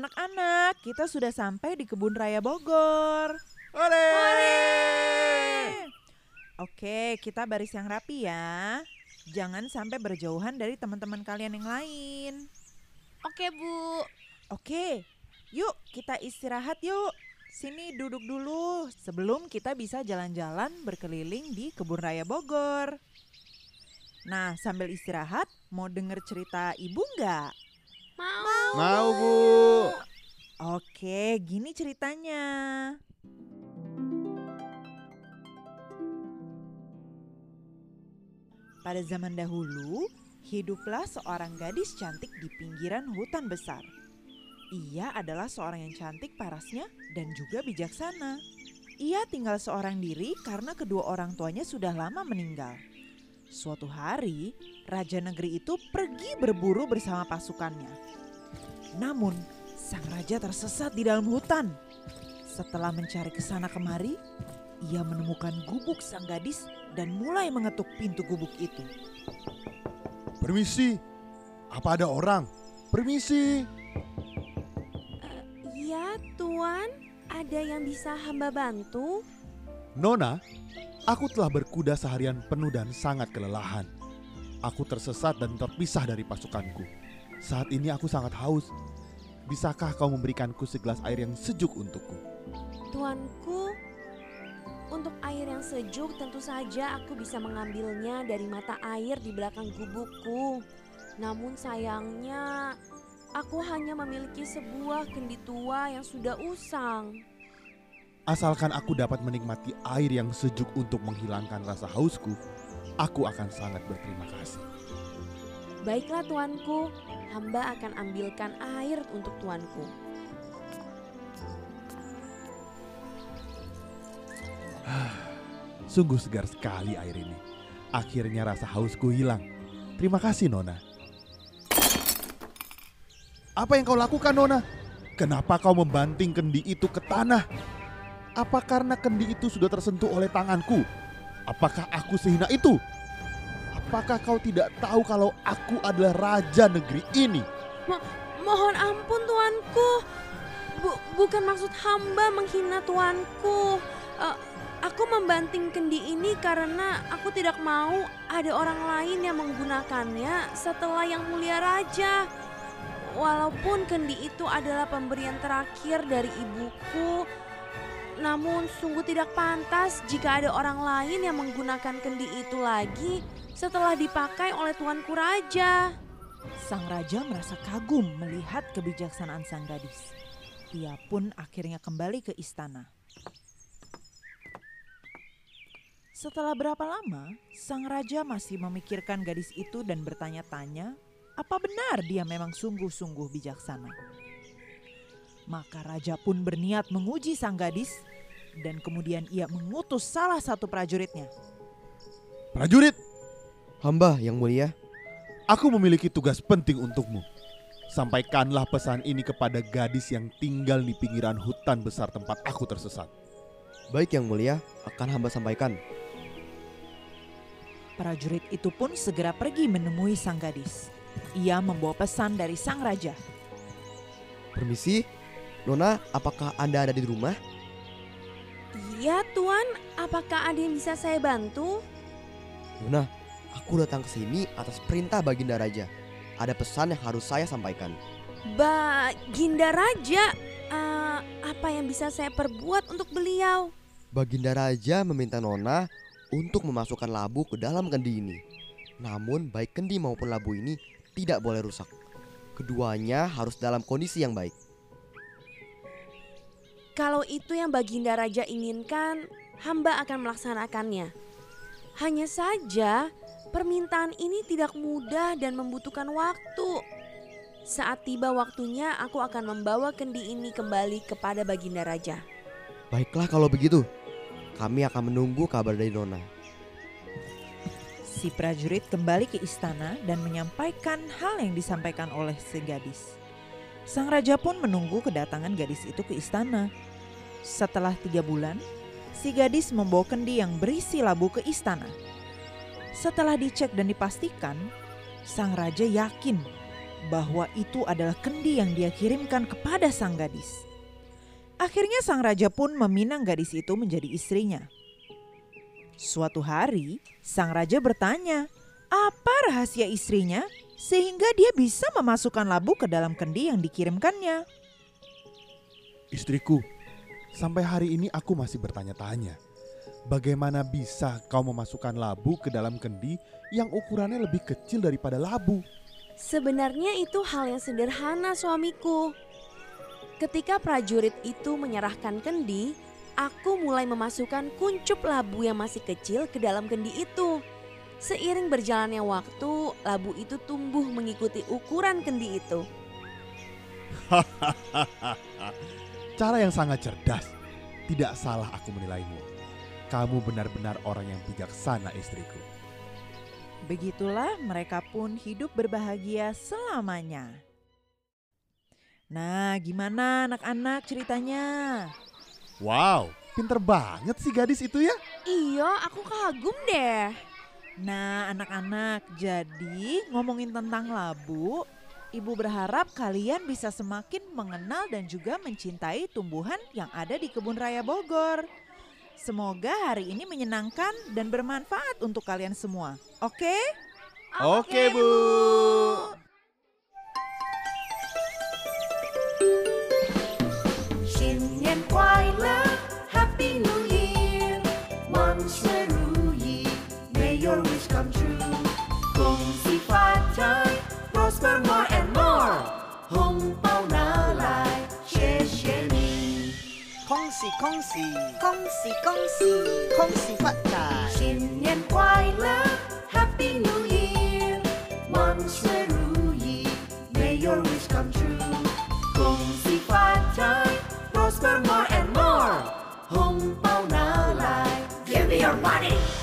Anak-anak, kita sudah sampai di Kebun Raya Bogor. Ore! Oke, kita baris yang rapi ya. Jangan sampai berjauhan dari teman-teman kalian yang lain. Oke, Bu. Oke, yuk kita istirahat yuk. Sini duduk dulu sebelum kita bisa jalan-jalan berkeliling di Kebun Raya Bogor. Nah, sambil istirahat, mau denger cerita ibu nggak? Mau. Mau, Bu. Oke, gini ceritanya. Pada zaman dahulu, hiduplah seorang gadis cantik di pinggiran hutan besar. Ia adalah seorang yang cantik parasnya dan juga bijaksana. Ia tinggal seorang diri karena kedua orang tuanya sudah lama meninggal. Suatu hari, raja negeri itu pergi berburu bersama pasukannya. Namun, sang raja tersesat di dalam hutan. Setelah mencari ke sana kemari, ia menemukan gubuk sang gadis dan mulai mengetuk pintu gubuk itu. Permisi. Apa ada orang? Permisi. Ya, Tuan. Ada yang bisa hamba bantu? Nona, aku telah berkuda seharian penuh dan sangat kelelahan. Aku tersesat dan terpisah dari pasukanku. Saat ini aku sangat haus. Bisakah kau memberikanku segelas air yang sejuk untukku? Tuanku, untuk air yang sejuk tentu saja aku bisa mengambilnya dari mata air di belakang gubukku. Namun sayangnya, aku hanya memiliki sebuah kendi tua yang sudah usang. Asalkan aku dapat menikmati air yang sejuk untuk menghilangkan rasa hausku, aku akan sangat berterima kasih. Baiklah tuanku, hamba akan ambilkan air untuk tuanku. Sungguh segar sekali air ini. Akhirnya rasa hausku hilang. Terima kasih, Nona. Apa yang kau lakukan, Nona? Kenapa kau membanting kendi itu ke tanah? Apa karena kendi itu sudah tersentuh oleh tanganku? Apakah aku sehina itu? Apakah kau tidak tahu kalau aku adalah raja negeri ini? Mohon ampun tuanku. Bu, bukan maksud hamba menghina tuanku. Eh, aku membanting kendi ini karena aku tidak mau ada orang lain yang menggunakannya setelah yang mulia raja. Walaupun kendi itu adalah pemberian terakhir dari ibuku, namun sungguh tidak pantas jika ada orang lain yang menggunakan kendi itu lagi setelah dipakai oleh tuanku raja. Sang raja merasa kagum melihat kebijaksanaan sang gadis. Ia pun akhirnya kembali ke istana. Setelah berapa lama, sang raja masih memikirkan gadis itu dan bertanya-tanya, apa benar dia memang sungguh-sungguh bijaksana? Maka raja pun berniat menguji sang gadis dan kemudian ia mengutus salah satu prajuritnya. Prajurit, Hamba yang mulia, Aku memiliki tugas penting untukmu. Sampaikanlah pesan ini kepada gadis yang tinggal di pinggiran hutan besar tempat aku tersesat. baik yang mulia akan hamba sampaikan. Prajurit itu pun segera pergi menemui sang gadis. Ia membawa pesan dari sang raja. Permisi, Nona, apakah Anda ada di rumah? Iya tuan, apakah ada yang bisa saya bantu? Nona, aku datang ke sini atas perintah Baginda Raja. Ada pesan yang harus saya sampaikan. Baginda Raja, eh, apa yang bisa saya perbuat untuk beliau? Baginda Raja meminta Nona untuk memasukkan labu ke dalam kendi ini. Namun baik kendi maupun labu ini tidak boleh rusak. Keduanya harus dalam kondisi yang baik. Kalau itu yang Baginda Raja inginkan, hamba akan melaksanakannya. Hanya saja, permintaan ini tidak mudah dan membutuhkan waktu. Saat tiba waktunya, aku akan membawa kendi ini kembali kepada Baginda Raja. Baiklah kalau begitu. Kami akan menunggu kabar dari Nona. Si prajurit kembali ke istana dan menyampaikan hal yang disampaikan oleh si gadis. Sang raja pun menunggu kedatangan gadis itu ke istana. Setelah tiga bulan, si gadis membawa kendi yang berisi labu ke istana. Setelah dicek dan dipastikan, sang raja yakin bahwa itu adalah kendi yang dia kirimkan kepada sang gadis. Akhirnya sang raja pun meminang gadis itu menjadi istrinya. Suatu hari, sang raja bertanya, apa rahasia istrinya sehingga dia bisa memasukkan labu ke dalam kendi yang dikirimkannya. Istriku, sampai hari ini aku masih bertanya-tanya. Bagaimana bisa kau memasukkan labu ke dalam kendi yang ukurannya lebih kecil daripada labu? Sebenarnya itu hal yang sederhana suamiku. Ketika prajurit itu menyerahkan kendi, aku mulai memasukkan kuncup labu yang masih kecil ke dalam kendi itu. Seiring berjalannya waktu, labu itu tumbuh mengikuti ukuran kendi itu. Cara yang sangat cerdas. Tidak salah aku menilaimu. Kamu benar-benar orang yang bijaksana istriku. Begitulah mereka pun hidup berbahagia selamanya. Nah, gimana anak-anak ceritanya? Wow, pinter banget sih gadis itu ya. Iya, aku kagum deh. Nah, anak-anak, jadi ngomongin tentang labu, Ibu berharap kalian bisa semakin mengenal dan juga mencintai tumbuhan yang ada di Kebun Raya Bogor. Semoga hari ini menyenangkan dan bermanfaat untuk kalian semua. Oke? Oke, Bu. 新恭喜恭喜恭喜恭喜恭喜发财！新年快乐，Happy New Year，万事如意，May your wish come true。恭喜发财，Prosper more and more，红包拿来，Give me your money。